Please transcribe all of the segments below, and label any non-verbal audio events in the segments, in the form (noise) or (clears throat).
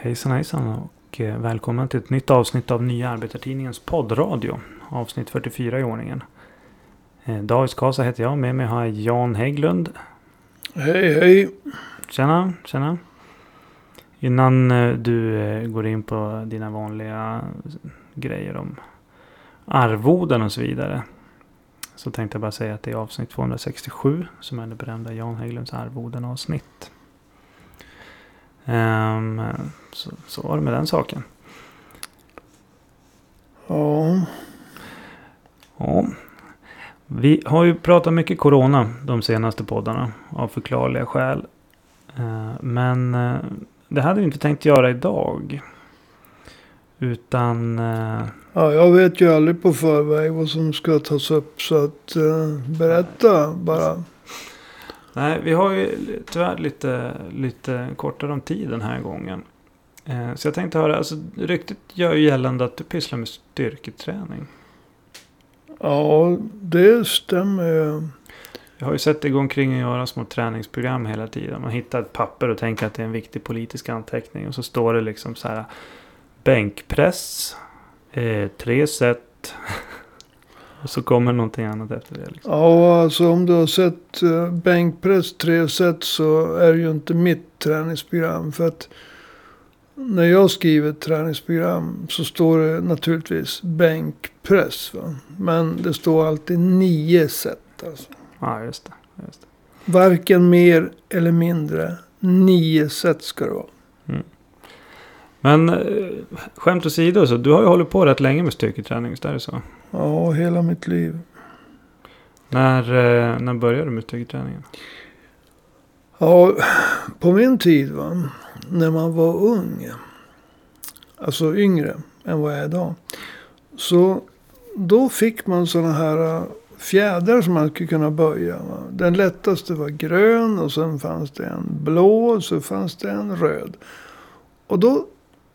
Hejsan hejsan och eh, välkommen till ett nytt avsnitt av Nya Arbetartidningens poddradio. Avsnitt 44 i ordningen. Eh, David Skasa heter jag. Med mig har jag Jan Hägglund. Hej hej. Tjena, tjena. Innan eh, du går in på dina vanliga grejer om arvoden och så vidare. Så tänkte jag bara säga att det är avsnitt 267 som är det berömda Jan Hägglunds arvoden avsnitt. Um, så, så var det med den saken. Ja. Ja. Vi har ju pratat mycket corona de senaste poddarna. Av förklarliga skäl. Eh, Men eh, det hade vi inte tänkt göra idag. Utan... eh, ja, jag vet ju aldrig på förväg vad som ska tas upp. Så att eh, berätta bara. Nej, vi har ju tyvärr lite, lite kortare om tid den här gången. Eh, Så jag tänkte höra, alltså ryktet gör ju gällande att du pysslar med styrketräning. Ja, det stämmer. Jag har ju sett det gå omkring och göra små träningsprogram hela tiden. Man hittar ett papper och tänker att det är en viktig politisk anteckning. Och så står det liksom så här. Bänkpress. Eh, tre set. (laughs) och så kommer någonting annat efter det. Liksom. Ja, alltså om du har sett eh, bänkpress tre set så är det ju inte mitt träningsprogram. För att när jag skriver ett träningsprogram så står det naturligtvis bänkpress. Va? Men det står alltid nio set. Alltså. Ja, just det. Just det. Varken mer eller mindre. Nio set ska det vara. Men eh, skämt åsido, så du har ju hållit på rätt länge med styrketräning. Visst är det så? Ja, hela mitt liv. När, eh, när började du med styrketräningen? Ja, på min tid va. När man var ung. Alltså yngre än vad jag är idag. Så då fick man sådana här äh, fjädrar som man skulle kunna böja. Va? Den lättaste var grön och sen fanns det en blå och så fanns det en röd. Och då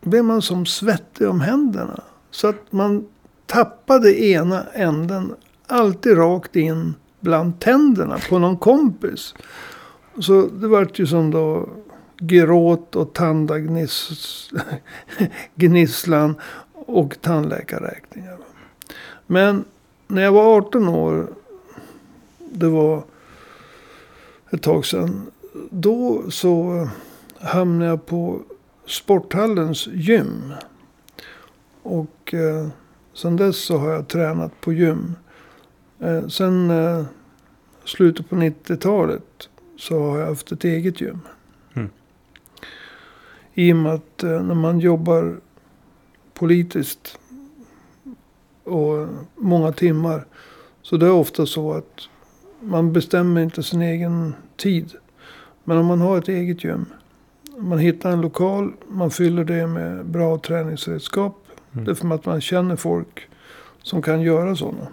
blev man som svettig om händerna. Så att man tappade ena änden alltid rakt in bland tänderna på någon kompis. Så det vart ju som då gråt och tandagnisslan (laughs) och tandläkarräkningar. Men när jag var 18 år, det var ett tag sedan. Då så hamnade jag på sporthallens gym. Och eh, sen dess så har jag tränat på gym. Eh, sen eh, slutet på 90-talet så har jag haft ett eget gym. Mm. I och med att eh, när man jobbar politiskt och många timmar. Så det är ofta så att man bestämmer inte sin egen tid. Men om man har ett eget gym. Man hittar en lokal, man fyller det med bra träningsredskap. Mm. Det är för att man känner folk som kan göra sådana.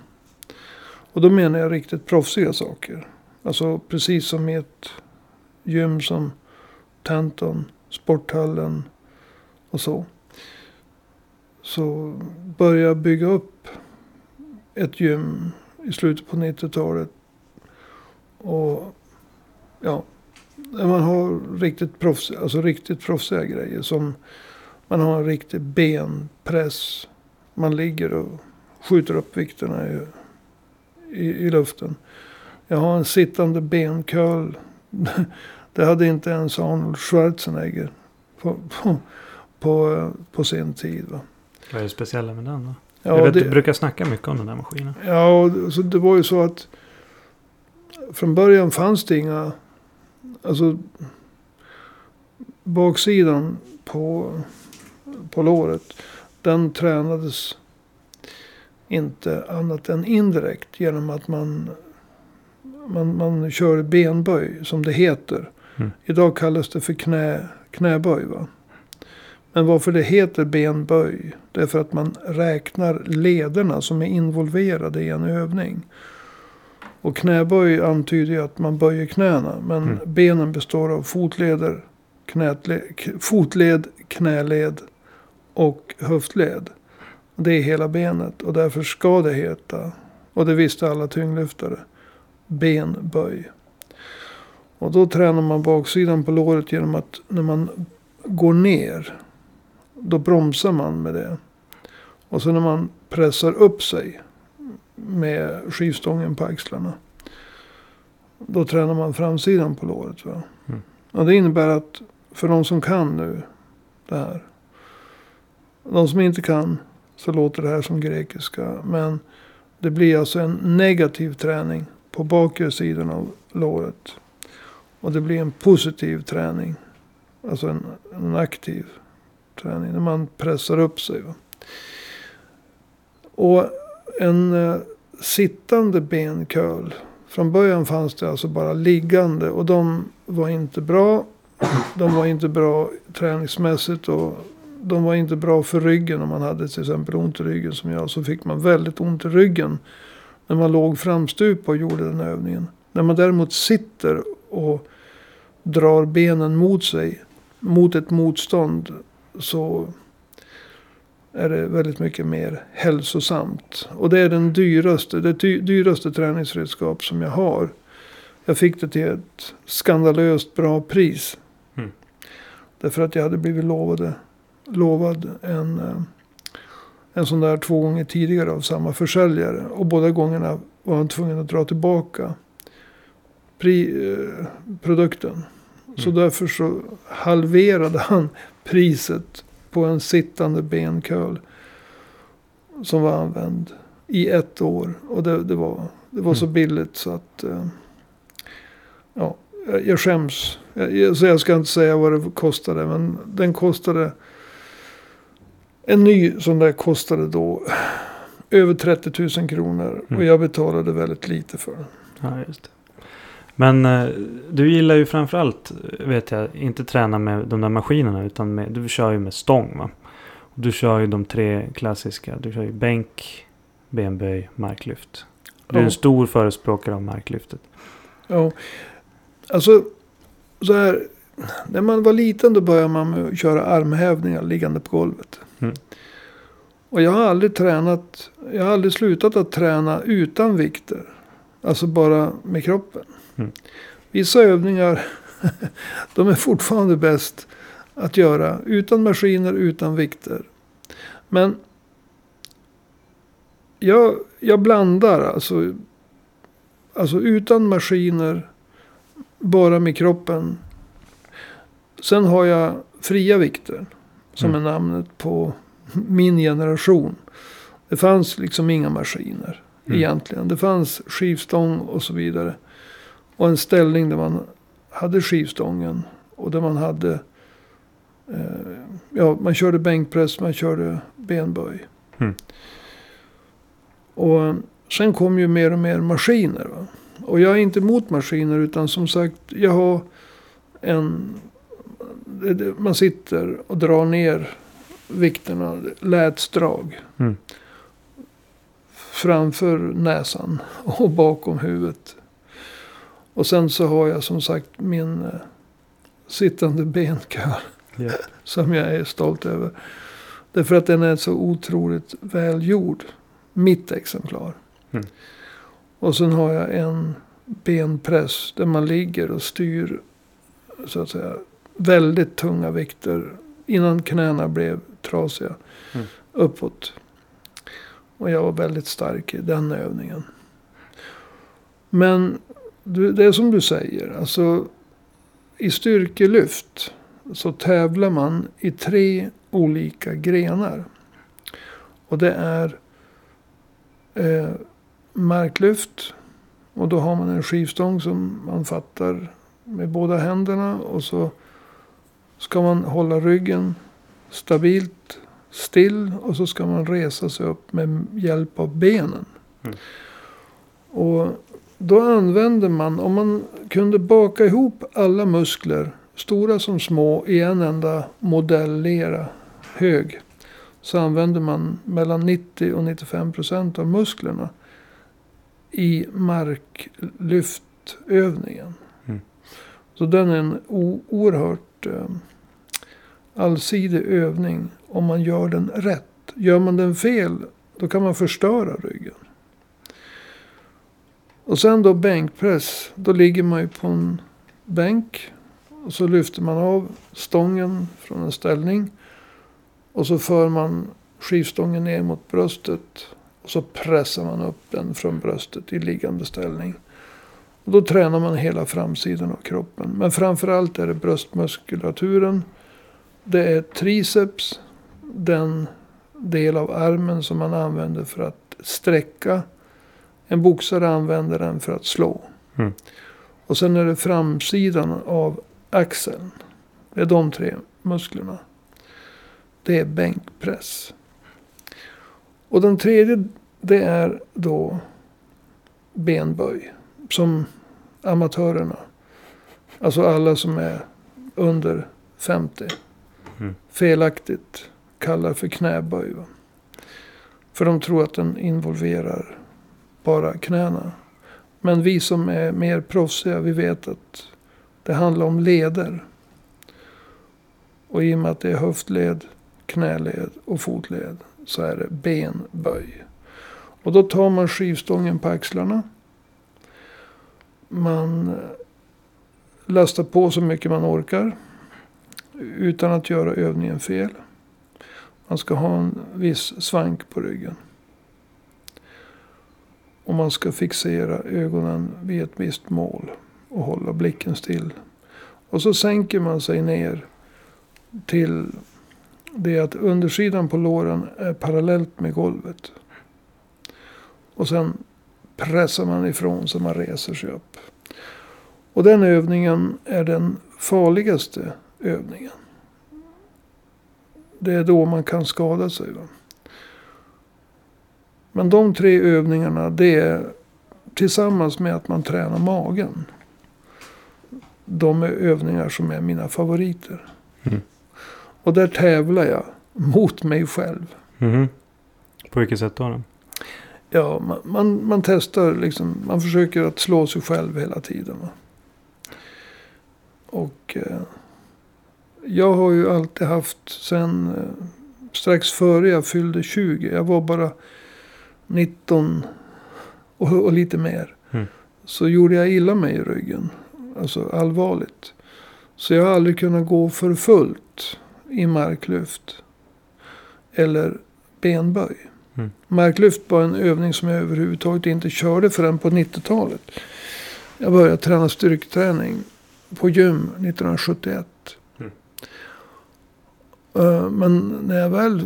Och då menar jag riktigt proffsiga saker. Alltså precis som i ett gym som Tanton, Sporthallen och så. Så började jag bygga upp ett gym i slutet på 90-talet. Och ja, där man har riktigt, proffs, alltså riktigt proffsiga grejer. Som man har en riktig benpress. Man ligger och skjuter upp vikterna i, i, i luften. Jag har en sittande bencurl. (laughs) Det hade inte ens Arnold Schwarzenegger på, på, på, på sin tid. Va? Vad är det speciella med den då? Ja, jag vet, det- du brukar snacka mycket om den där maskinen. Ja, och så det var ju så att från början fanns det inga, alltså baksidan på, på låret, den tränades inte annat än indirekt genom att man, man, man kör benböj som det heter. Mm. Idag kallas det för knä, knäböj. Va? Men varför det heter benböj, det är för att man räknar lederna som är involverade i en övning. Och knäböj antyder ju att man böjer knäna. Men Mm. benen består av fotleder, knätle, fotled, knäled och höftled. Det är hela benet och därför ska det heta, och det visste alla tyngdlyftare, benböj. Och då tränar man baksidan på låret genom att när man går ner då bromsar man med det. Och så när man pressar upp sig med skivstången på axlarna. Då tränar man framsidan på låret. Va? Mm. Och det innebär att för de som kan nu det här. De som inte kan så låter det här som grekiska. Men det blir alltså en negativ träning på bakre sidan av låret. Och det blir en positiv träning. Alltså en, en aktiv träning. När man pressar upp sig. Va? Och en eh, sittande bencurl. Från början fanns det alltså bara liggande. Och de var inte bra. De var inte bra träningsmässigt. Och de var inte bra för ryggen. Om man hade till exempel ont i ryggen som jag. Så fick man väldigt ont i ryggen. När man låg framstupa och gjorde den övningen. När man däremot sitter och drar benen mot sig. Mot ett motstånd. Så är det väldigt mycket mer hälsosamt. Och det är den dyraste, det dy- dyraste träningsredskap som jag har. Jag fick det till ett skandalöst bra pris. Mm. Därför att jag hade blivit lovade, lovad en, eh, en sån där två gånger tidigare av samma försäljare. Och båda gångerna var han tvungen att dra tillbaka pri, eh, produkten. Så Mm. därför så halverade han priset på en sittande bencurl. Som var använd i ett år. Och det, det var, det var så Mm. billigt så att... eh, ja, jag, skäms. Jag, jag, så jag ska inte säga vad det kostade. Men den kostade... En ny sån där kostade då över 30 000 kronor. Mm. Och jag betalade väldigt lite för den. Ja, just det. Men eh, du gillar ju framförallt, vet jag, inte träna med de där maskinerna. Utan med, du kör ju med stång va? Du kör ju de tre klassiska. Du kör ju bänk, benböj, marklyft. Du är Ja. en stor förespråkare av marklyftet. Ja, alltså så här. När man var liten då började man med att köra armhävningar liggande på golvet. Mm. Och jag har aldrig tränat, jag har aldrig slutat att träna utan vikter. Alltså bara med kroppen. Mm. Vissa övningar, (laughs) de är fortfarande bäst att göra utan maskiner, utan vikter. Men jag, jag blandar alltså, alltså utan maskiner, bara med kroppen. Sen har jag fria vikter. Som Mm. är namnet på min generation. Det fanns liksom inga maskiner Mm. egentligen. Det fanns skivstång och så vidare. Och en ställning där man hade skivstången. Och där man hade, eh, ja man körde bänkpress, man körde benböj. Mm. Och sen kom ju mer och mer maskiner. Va? Och jag är inte emot maskiner utan som sagt jag har en... Man sitter och drar ner vikterna, lätsdrag. Mm. Framför näsan och bakom huvudet. Och sen så har jag som sagt min eh, sittande benkör. Ja. Som jag är stolt över. Därför att den är så otroligt välgjord. Mitt exemplar. Mm. Och sen har jag en benpress där man ligger och styr så att säga väldigt tunga vikter innan knäna blev trasiga Mm. uppåt. Och jag var väldigt stark i den övningen. Men det är som du säger, alltså i styrkelyft så tävlar man i tre olika grenar. Och det är eh, marklyft. Och då har man en skivstång som man fattar med båda händerna. Och så ska man hålla ryggen stabilt still. Och så ska man resa sig upp med hjälp av benen. Mm. Och då använder man, om man kunde baka ihop alla muskler, stora som små, i en enda modelllera hög. Så använder man mellan 90 och 95 procent av musklerna i marklyftövningen. Mm. Så den är en oerhört eh, allsidig övning om man gör den rätt. Gör man den fel, då kan man förstöra ryggen. Och sen då bänkpress. Då ligger man ju på en bänk. Och så lyfter man av stången från en ställning. Och så för man skivstången ner mot bröstet. Och så pressar man upp den från bröstet i liggande ställning. Och då tränar man hela framsidan av kroppen. Men framförallt är det bröstmuskulaturen. Det är triceps. Den del av armen som man använder för att sträcka. En boxare använder den för att slå. Mm. Och sen är det framsidan av axeln. Det är de tre musklerna. Det är bänkpress. Och den tredje det är då benböj. Som amatörerna. Alltså alla som är under 50. Mm. Felaktigt kallar för knäböj. Va? För de tror att den involverar bara knäna. Men vi som är mer proffsiga, vi vet att det handlar om leder. Och i och med att det är höftled, knäled och fotled så är det benböj. Och då tar man skivstången på axlarna. Man eh, lastar på så mycket man orkar. Utan att göra övningen fel. Man ska ha en viss svank på ryggen. Och man ska fixera ögonen vid ett visst mål. Och hålla blicken still. Och så sänker man sig ner till det att undersidan på låren är parallellt med golvet. Och sen pressar man ifrån så man reser sig upp. Och den övningen är den farligaste övningen. Det är då man kan skada sig. Va? Men de tre övningarna det är tillsammans med att man tränar magen. De är övningar som är mina favoriter. Mm. Och där tävlar jag mot mig själv. Mhm. På vilket sätt då? Ja, man, man, man testar liksom. Man försöker att slå sig själv hela tiden. Va? Och eh, jag har ju alltid haft sen eh, strax före jag fyllde 20. Jag var bara 19 och, och lite mer. Mm. Så gjorde jag illa mig i ryggen. Alltså allvarligt. Så jag har aldrig kunnat gå för fullt i marklyft. Eller benböj. Mm. Marklyft var en övning som jag överhuvudtaget inte körde förrän på 90-talet. Jag började träna styrketräning på gym 1971. Mm. Eh, Men när jag väl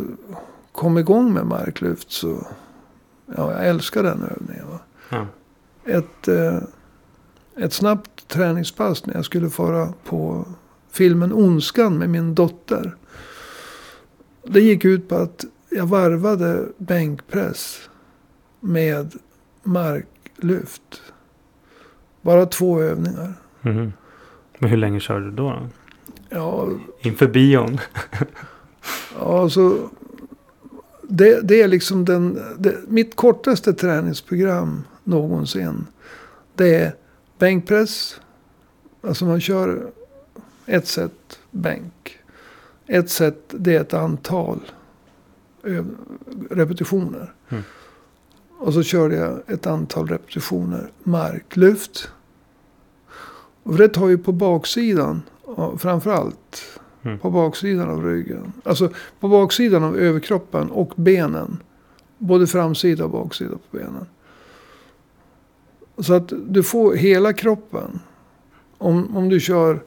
kom igång med marklyft så. Ja, jag älskar den övningen. Va? Ja. Ett, eh, ett snabbt träningspass när jag skulle fara på filmen Ondskan med min dotter. Det gick ut på att jag varvade bänkpress med marklyft. Bara två övningar. Mhm. Men hur länge körde du då? då? Ja, Inför bion? (laughs) ja så det, det är liksom den, det, mitt kortaste träningsprogram någonsin. Det är bänkpress. Alltså man kör ett set bänk. Ett set det är ett antal repetitioner. Mm. Och så körde jag ett antal repetitioner marklyft. Och det tar ju på baksidan framförallt. Mm. På baksidan av ryggen. Alltså på baksidan av överkroppen och benen. Både framsida och baksida på benen. Så att du får hela kroppen. Om, om du kör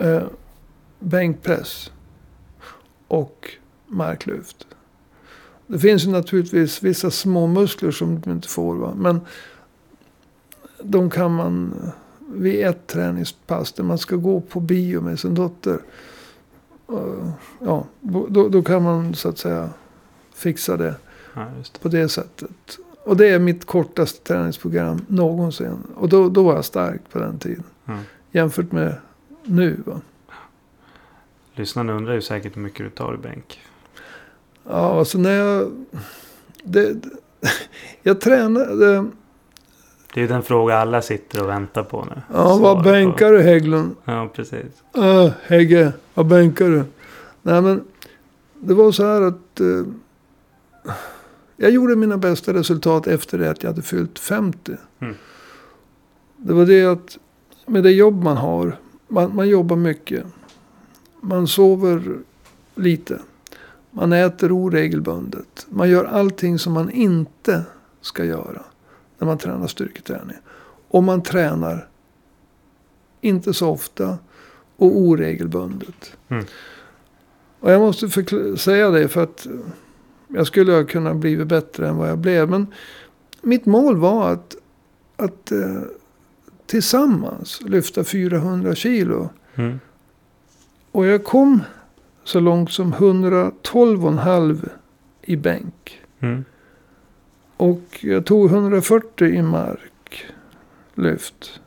eh, bänkpress och marklyft. Det finns ju naturligtvis vissa små muskler som du inte får. Va? Men de kan man vid ett träningspass där man ska gå på bio med sin dotter. eh, Ja, då, då kan man så att säga fixa det Ja, det. på det sättet. Och det är mitt kortaste träningsprogram någonsin. Och då, då var jag stark på den tiden. Ja. Jämfört med nu. Va? Lyssnarna undrar ju säkert hur mycket du tar i bänk. Ja, alltså när jag... Det, (laughs) jag tränade... Det är ju den fråga alla sitter och väntar på nu. Ja, vad på. bänkar du Hägglund? Ja, precis. Äh, Hägge, vad bänkar du? Nej men, det var så här att... Eh, jag gjorde mina bästa resultat efter det att jag hade fyllt 50. Mm. Det var det att med det jobb man har. Man, man jobbar mycket. Man sover lite. Man äter oregelbundet. Man gör allting som man inte ska göra när man tränar styrketräning. Och man tränar inte så ofta och oregelbundet. Mm. Och jag måste säga det för att jag skulle ha kunnat blivit bättre än vad jag blev. Men mitt mål var att, att eh, tillsammans lyfta 400 kilo. Mm. Och jag kom så långt som 112,5 i bänk. Mm. Och jag tog 140 i mark lyft.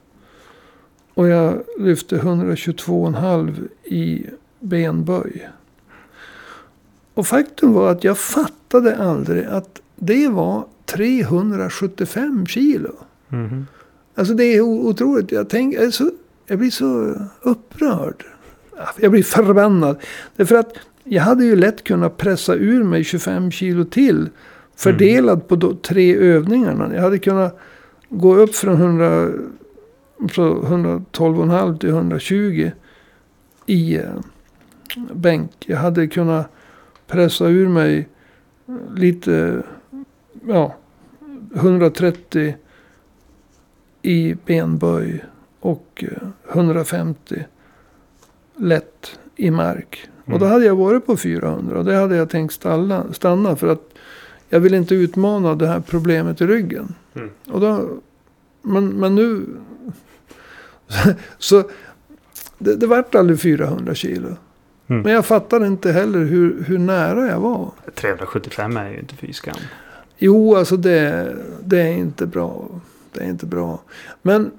Och jag lyfte 122,5 i benböj. Och faktum var att jag fattade aldrig att det var 375 kilo. Mhm. Alltså det är otroligt. Jag, tänk, jag, så, jag blir så upprörd. Jag blir förbannad. Därför att jag hade ju lätt kunnat pressa ur mig 25 kilo till. Fördelad på de tre övningarna. Jag hade kunnat gå upp från 100, så 112,5 till 120 i eh, bänk. Jag hade kunnat pressa ur mig lite, ja, 130 i benböj och eh, 150 lätt i mark. Och då Mm. hade jag varit på 400 och det hade jag tänkt stanna, stanna för att jag vill inte utmana det här problemet i ryggen. Mm. Och då, men, men nu... (laughs) så det, det vart aldrig 400 kilo. Mm. Men jag fattade inte heller hur, hur nära jag var. 375 är ju inte fy skam. Jo, alltså det, det är inte bra. Det är inte bra. Men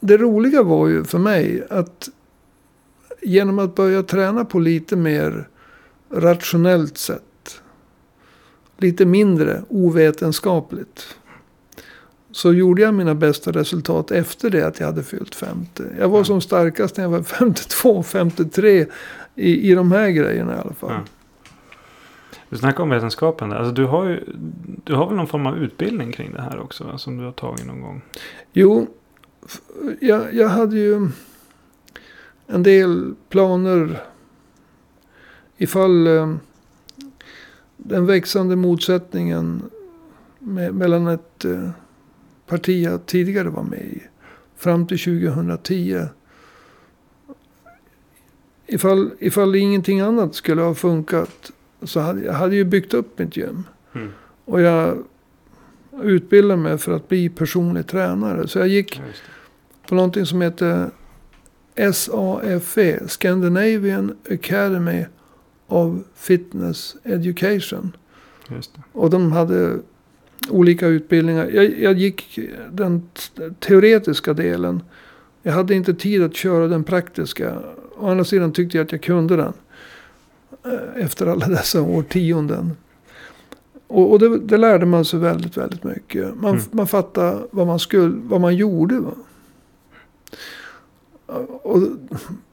det roliga var ju för mig att genom att börja träna på lite mer rationellt sätt. Lite mindre ovetenskapligt. Så gjorde jag mina bästa resultat efter det att jag hade fyllt 50. Jag var Ja. som starkast när jag var (laughs) 52, 53 i, i de här grejerna i alla fall. Ja. Du snackar om vetenskapen där. Alltså du har ju du har väl någon form av utbildning kring det här också? va, Som du har tagit någon gång. Jo, jag, jag hade ju en del planer ifall eh, den växande motsättningen med, mellan ett eh, parti jag tidigare var med i fram till 2010. Ifall, ifall ingenting annat skulle ha funkat så hade jag hade ju byggt upp mitt gym. Mm. Och jag utbildade mig för att bli personlig tränare. Så jag gick på någonting som heter SAFE, Scandinavian Academy of Fitness Education. Och de hade olika utbildningar. Jag, jag gick den teoretiska delen. Jag hade inte tid att köra den praktiska. Å andra sidan tyckte jag att jag kunde den. eh, Efter alla dessa årtionden. Och, och det, det lärde man sig väldigt, väldigt mycket. Man, Mm. man fattade vad man, skulle, vad man gjorde. Va? Och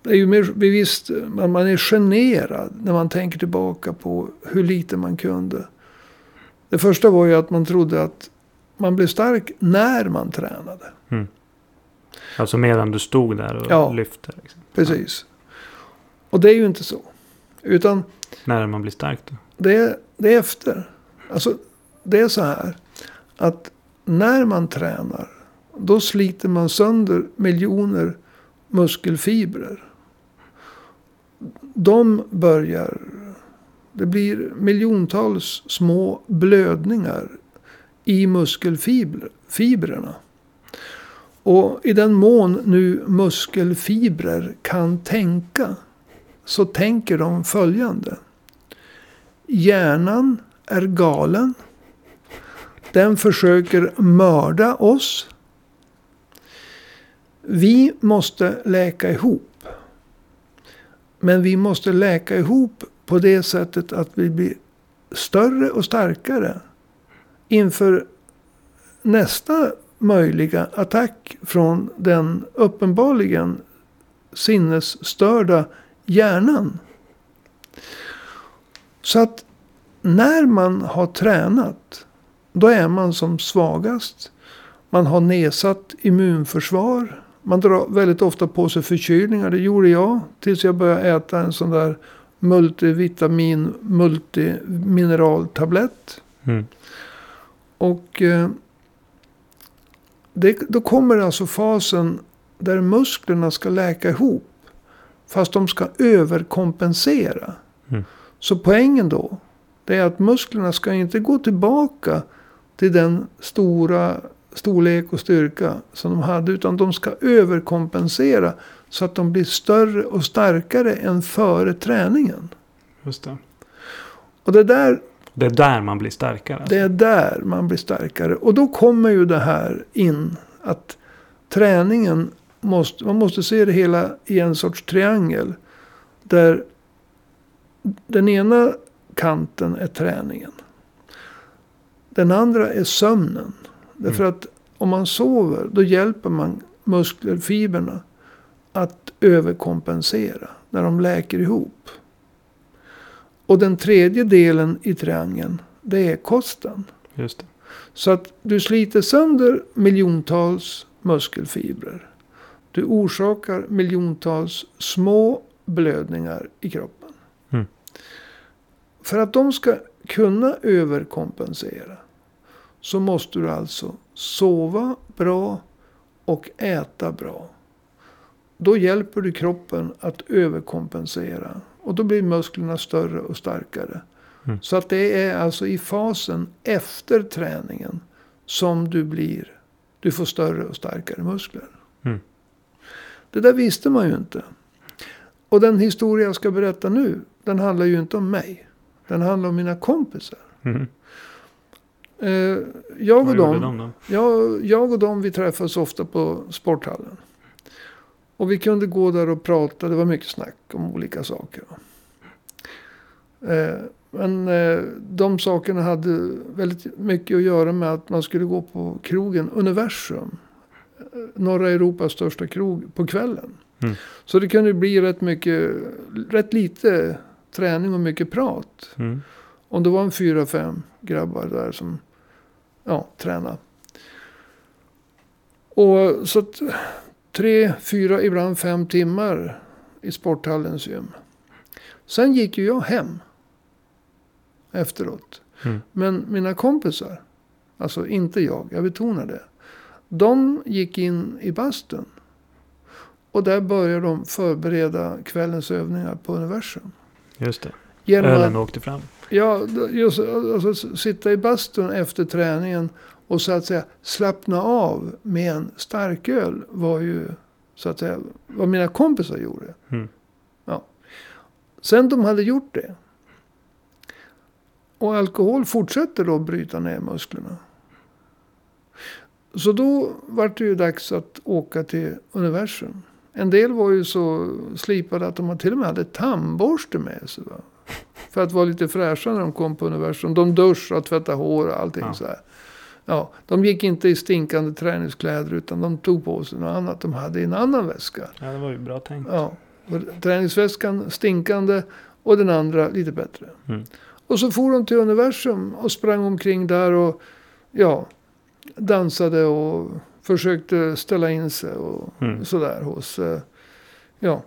det är ju mer bevisst, man, man är generad när man tänker tillbaka på hur lite man kunde. Det första var ju att man trodde att man blev stark när man tränade. Alltså medan du stod där och Ja. lyfte. Liksom. Precis. Och det är ju inte så. Utan När man blir stark då. det det är efter. Alltså det är så här. Att när man tränar. Då sliter man sönder miljoner muskelfibrer. De börjar. Det blir miljontals små blödningar i muskelfibrerna. Och i den mån nu muskelfibrer kan tänka. Så tänker de följande. Hjärnan är galen. Den försöker mörda oss. Vi måste läka ihop. Men vi måste läka ihop på det sättet att vi blir större och starkare. Inför nästa möjliga attack från den uppenbarligen sinnesstörda hjärnan. Så att när man har tränat, då är man som svagast. Man har nedsatt immunförsvar. Man drar väldigt ofta på sig förkylningar. Det gjorde jag tills jag började äta en sån där multivitamin, multimineraltablett. Mm. Och eh, det, då kommer alltså fasen där musklerna ska läka ihop. Fast de ska överkompensera. Mm. Så poängen då. Det är att musklerna ska inte gå tillbaka till den stora storlek och styrka som de hade. Utan de ska överkompensera. Så att de blir större och starkare än före träningen. Just det. Och det där Det är där man blir starkare. Alltså. Det är där man blir starkare. Och då kommer ju det här in. Att träningen måste, man måste se det hela i en sorts triangel. Där den ena kanten är träningen. Den andra är sömnen. Därför att om man sover då hjälper man muskelfibrerna att överkompensera. När de läker ihop. Och den tredje delen i triangeln. Det är kosten. Just det. Så att du sliter sönder miljontals muskelfibrer. Du orsakar miljontals små blödningar i kroppen. Mm. För att de ska kunna överkompensera. Så måste du alltså sova bra och äta bra. Då hjälper du kroppen att överkompensera. Och då blir musklerna större och starkare. Mm. Så att det är alltså i fasen efter träningen som du blir, du får större och starkare muskler. Mm. Det där visste man ju inte. Och den historia jag ska berätta nu, den handlar ju inte om mig. Den handlar om mina kompisar. Mm. Eh, jag, och dem, de jag, jag och dem, vi träffas ofta på sporthallen. Och vi kunde gå där och prata. Det var mycket snack om olika saker. Eh, men eh, de sakerna hade väldigt mycket att göra med att man skulle gå på krogen Universum. Norra Europas största krog på kvällen. Mm. Så det kunde bli rätt mycket, rätt lite träning och mycket prat. Mm. Om det var en fyra, fem grabbar där som ja, tränade. Och så att tre, fyra, ibland fem timmar i sporthallens gym. Sen gick ju jag hem. Efteråt. Mm. Men mina kompisar, alltså inte jag, jag betonar det. De gick in i bastun. Och där började de förbereda kvällens övningar på universum. Just det. Genom Ölen att, åkte fram. Ja, just, alltså, sitta i bastun efter träningen och så att säga slappna av med en starköl var ju så att säga vad mina kompisar gjorde. Mm. Sen de hade gjort det. Och alkohol fortsätter då att bryta ner musklerna. Så då var det ju dags att åka till universum. En del var ju så slipade att de till och med hade tandborste med sig. Va? För att vara lite fräscha när de kom på universum. De duschade, tvättade hår och allting Ja. så här. Ja, de gick inte i stinkande träningskläder utan de tog på sig något annat de hade i en annan väska. Ja, det var ju bra tänkt. Ja, och träningsväskan stinkande och den andra lite bättre. Mm. Och så for de till universum och sprang omkring där och ja, dansade och försökte ställa in sig och Mm. sådär hos, eh, ja.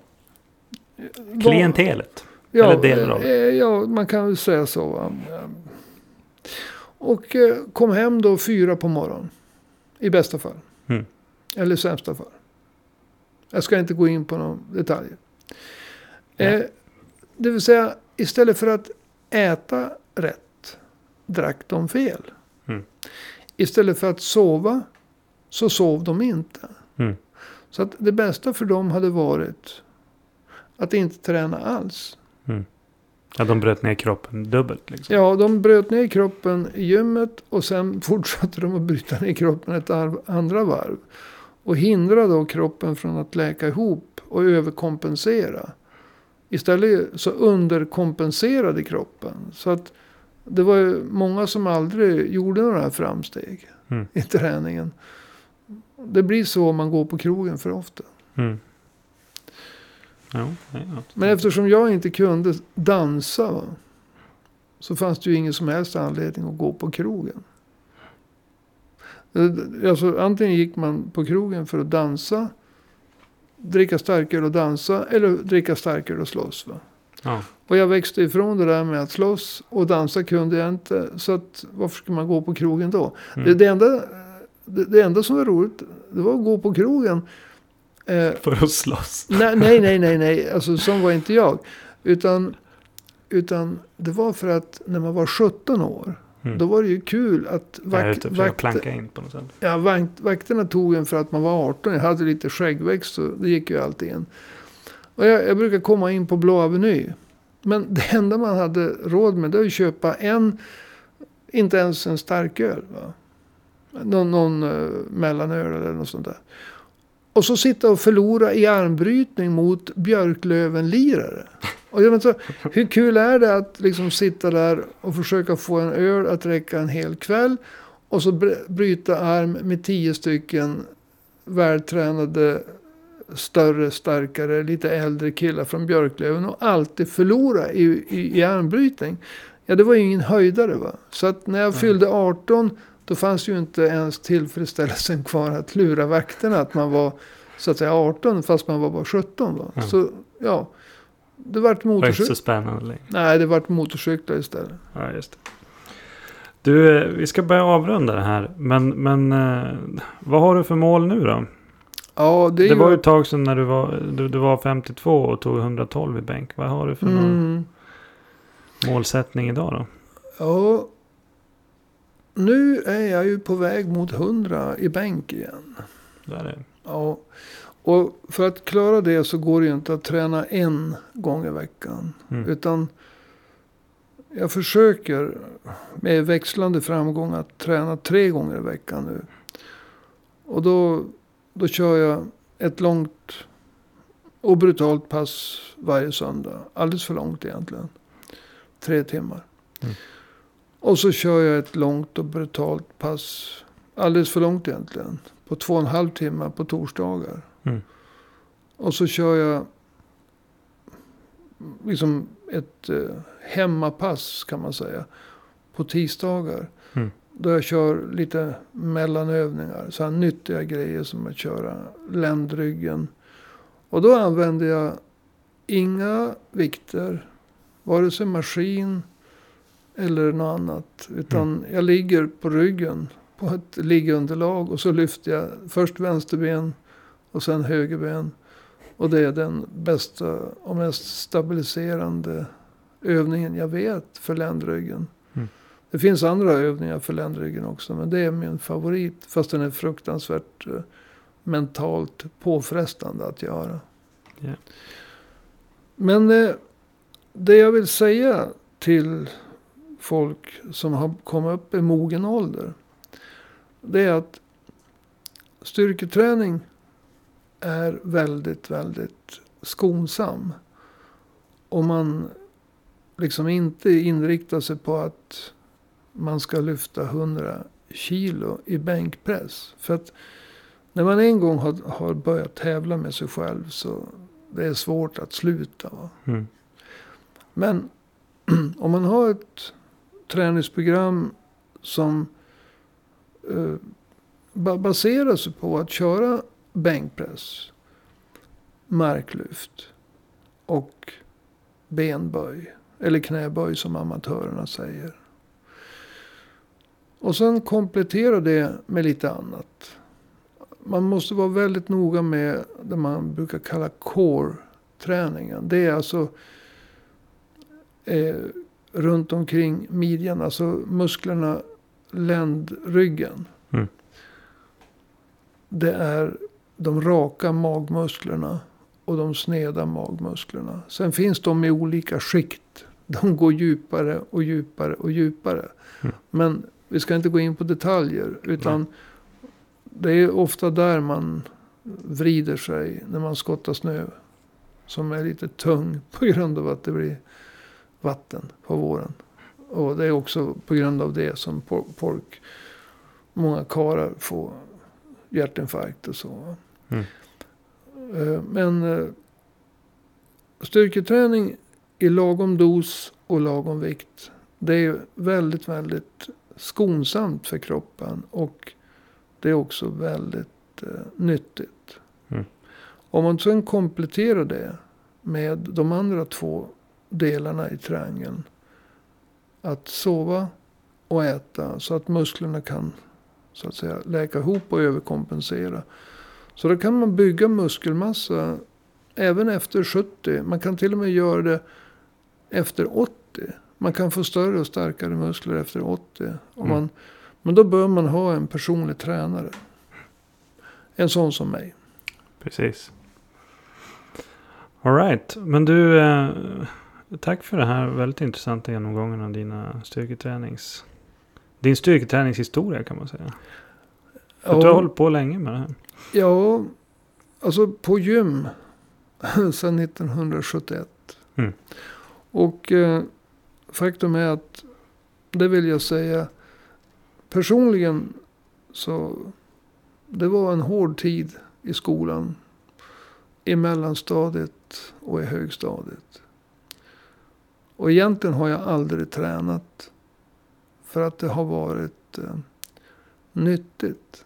Klientelet. Ja, eller delar av eh, ja, man kan väl säga så. va. Och eh, kom hem då fyra på morgonen. I bästa fall. Mm. Eller sämsta fall. Jag ska inte gå in på några detaljer. Eh, det vill säga, istället för att äta rätt, drack de fel. Mm. Istället för att sova, så sov de inte. Mm. Så att det bästa för dem hade varit att inte träna alls. Ja, de bröt ner kroppen dubbelt liksom. Ja, de bröt ner kroppen i gymmet och sen (laughs) fortsatte de att bryta ner kroppen ett andra varv. Och hindra då kroppen från att läka ihop och överkompensera. Istället så underkompenserade kroppen. Så att det var ju många som aldrig gjorde några framsteg Mm. i träningen. Det blir så om man går på krogen för ofta. Mm. Men eftersom jag inte kunde dansa. Va, så fanns det ju ingen som helst anledning att gå på krogen. Eh, Alltså, antingen gick man på krogen för att dansa. Dricka starköl och dansa. Eller dricka starköl och slåss. Va? Ja. Och jag växte ifrån det där med att slåss och dansa kunde jag inte. Så att, varför ska man gå på krogen då? Mm. Det, det, enda, det, det enda som var roligt, det var att gå på krogen. Eh, För att slåss. nej, nej, nej, nej, nej. Alltså sån var inte jag. Utan, utan det var för att när man var 17 år. Mm. Då var det ju kul att Jag är vak, ute och försöker vakt, planka in på något sätt. ja, vakt, vakterna tog en för att man var 18. Jag hade lite skäggväxt så det gick ju alltid in. Och jag, jag brukar komma in på Blå Aveny. Men (laughs) det enda man hade råd med det var att köpa en, inte ens en starköl. Va? Någon, någon uh, mellanöl eller något sånt där. Och så sitta och förlora i armbrytning mot Björklöven-lirare. Och jag menar, hur kul är det att liksom sitta där och försöka få en öl att räcka en hel kväll. Och så br- bryta arm med tio stycken vältränade, större, starkare, lite äldre killar från Björklöven. Och alltid förlora i, i, i armbrytning. Ja, det var ju ingen höjdare va. Så att när jag fyllde 18 då fanns ju inte ens tillfredsställelsen kvar att lura vakterna att man var så att säga 18 fast man var bara 17. Va? Mm. Så ja, det vart Det var inte så motorcyklar. spännande längre. Nej, det vart motorcyklar istället. Ja, just det. Du, eh, vi ska börja avrunda det här. Men, men eh, vad har du för mål nu då? Ja, det Det, var ju ett tag sedan när du var, du, du var 52 och tog 112 i bänk. Vad har du för mm, målsättning idag då? ja, nu är jag ju på väg mot 100 i bänk igen. Det är det. Ja, och för att klara det så går det ju inte att träna en gång i veckan. Mm. Utan jag försöker med växlande framgång att träna tre gånger i veckan nu. Och då, då kör jag ett långt och brutalt pass varje söndag. Alldeles för långt egentligen. Tre timmar. Mm. Och så kör jag ett långt och brutalt pass. Alldeles för långt egentligen. På två och en halv timme på torsdagar. Mm. Och så kör jag liksom ett eh, hemmapass kan man säga. På tisdagar. Mm. Då jag kör lite mellanövningar. Så här nyttiga grejer som att köra ländryggen. Och då använder jag inga vikter. Vare sig maskin eller något annat. Utan jag ligger på ryggen på ett liggunderlag. Och så lyfter jag först vänsterben och sen högerben. Och det är den bästa och mest stabiliserande övningen jag vet för ländryggen. Mm. Det finns andra övningar för ländryggen också. Men det är min favorit. Fast den är fruktansvärt eh, mentalt påfrestande att göra. Ja. Men eh, det jag vill säga till folk som har kommit upp i mogen ålder. Det är att styrketräning är väldigt, väldigt skonsam. Om man liksom inte inriktar sig på att man ska lyfta 100 kilo i bänkpress. För att när man en gång har, har börjat tävla med sig själv så det är svårt att sluta. Va? Mm. Men (clears throat) om man har ett träningsprogram som eh, baserar sig på att köra bänkpress, marklyft och benböj. Eller knäböj som amatörerna säger. Och sen komplettera det med lite annat. Man måste vara väldigt noga med det man brukar kalla core-träningen. Det är alltså eh, runt omkring midjan, alltså musklerna ländryggen. Mm. Det är de raka magmusklerna och de sneda magmusklerna. Sen finns de i olika skikt. De går djupare och djupare och djupare. Mm. Men vi ska inte gå in på detaljer. Utan det är ofta där man vrider sig när man skottar snö. Som är lite tung på grund av att det blir vatten på våren. Och det är också på grund av det som folk, många karlar får hjärtinfarkt och så. Mm. Eh, Men eh, styrketräning i lagom dos och lagom vikt. Det är väldigt, väldigt skonsamt för kroppen. Och det är också väldigt eh, nyttigt. Mm. Om man sen kompletterar det med de andra två delarna i triangeln. Att sova och äta så att musklerna kan så att säga läka ihop och överkompensera. Så då kan man bygga muskelmassa även efter 70. Man kan till och med göra det efter 80. Man kan få större och starkare muskler efter 80. Om Mm. man, men då bör man ha en personlig tränare. En sån som mig. Precis. Alright, men du. Tack för det här väldigt intressanta genomgången av dina styrketränings... Din styrketräningshistoria kan man säga. För att du har hållit på länge med det här. Ja, alltså på gym (laughs) sedan 1971. Mm. Och eh, faktum är att, det vill jag säga, personligen så det var en hård tid i skolan. I mellanstadiet och i högstadiet. Och egentligen har jag aldrig tränat. För att det har varit eh, nyttigt.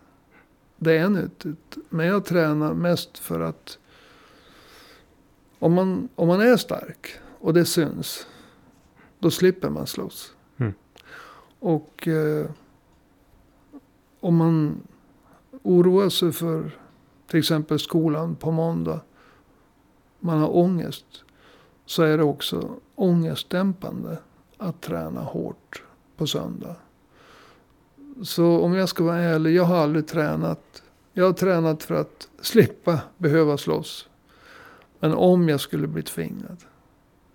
Det är nyttigt. Men jag tränar mest för att om man, om man är stark och det syns. Då slipper man slåss. Mm. Och eh, om man oroar sig för till exempel skolan på måndag. Man har ångest. Så är det också ångestdämpande att träna hårt på söndag. Så om jag ska vara ärlig, jag har aldrig tränat. Jag har tränat för att slippa behöva slåss. Men om jag skulle bli tvingad.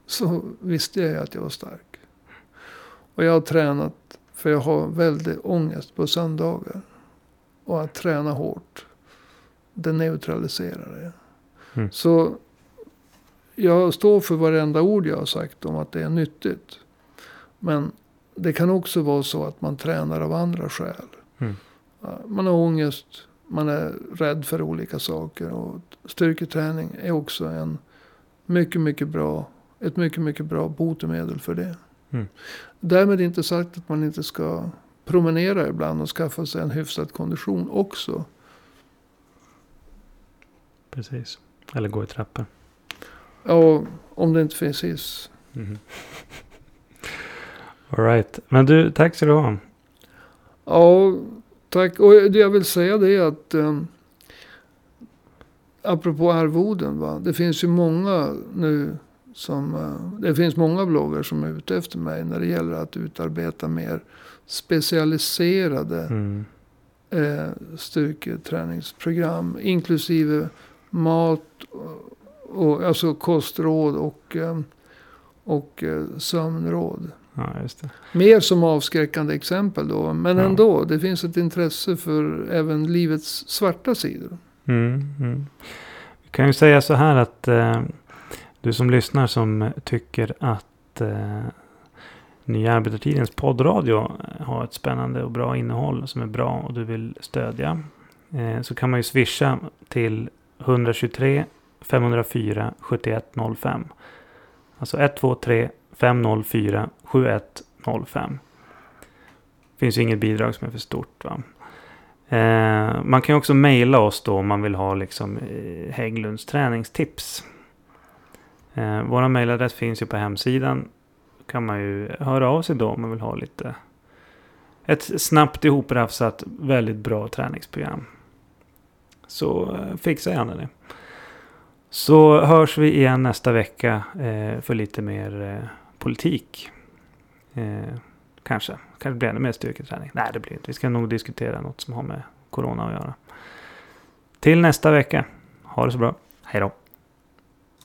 Så visste jag att jag var stark. Och jag har tränat för jag har väldigt ångest på söndagar. Och att träna hårt. Det neutraliserar det. Mm. Så jag står för varenda ord jag har sagt om att det är nyttigt. Men det kan också vara så att man tränar av andra skäl. Mm. Man har ångest, man är rädd för olika saker. Och styrketräning är också en mycket, mycket bra, ett mycket, mycket bra botemedel för det. Mm. Därmed inte sagt att man inte ska promenera ibland och skaffa sig en hyfsad kondition också. Precis. Eller gå i trappor. Ja, om det inte finns hiss. Mm. (laughs) Alright. Men du, tack så du ha. Ja, tack. Och det jag vill säga det är att um, apropå arvoden. Va? Det finns ju många nu som, eh, det finns många bloggar som är ute efter mig när det gäller att utarbeta mer specialiserade Mm. eh, styrketräningsprogram. Inklusive mat, och, alltså kostråd och, eh, och eh, sömnråd. Ja. Mer som avskräckande exempel då. Men Ja. ändå, det finns ett intresse för även livets svarta sidor. Mm, mm. Vi kan ju säga så här att eh, du som lyssnar som tycker att eh, Nya Arbetartidens poddradio har ett spännande och bra innehåll som är bra och du vill stödja. Eh, så kan man ju swisha till 123 504 7105. Alltså 123 504 7105. Finns ju inget bidrag som är för stort. Va? Eh, man kan också mejla oss då om man vill ha liksom eh, Hägglunds träningstips. Eh, Vår mejladress finns ju på hemsidan. kan man ju höra av sig då om man vill ha lite ett snabbt ihoprafsat väldigt bra träningsprogram. Så eh, fixa gärna det. Så hörs vi igen nästa vecka eh, för lite mer eh, politik. Eh, kanske. Kanske blir ännu mer styrketräning. Nej, det blir inte. Vi ska nog diskutera något som har med corona att göra. Till nästa vecka. Ha det så bra. Hej då.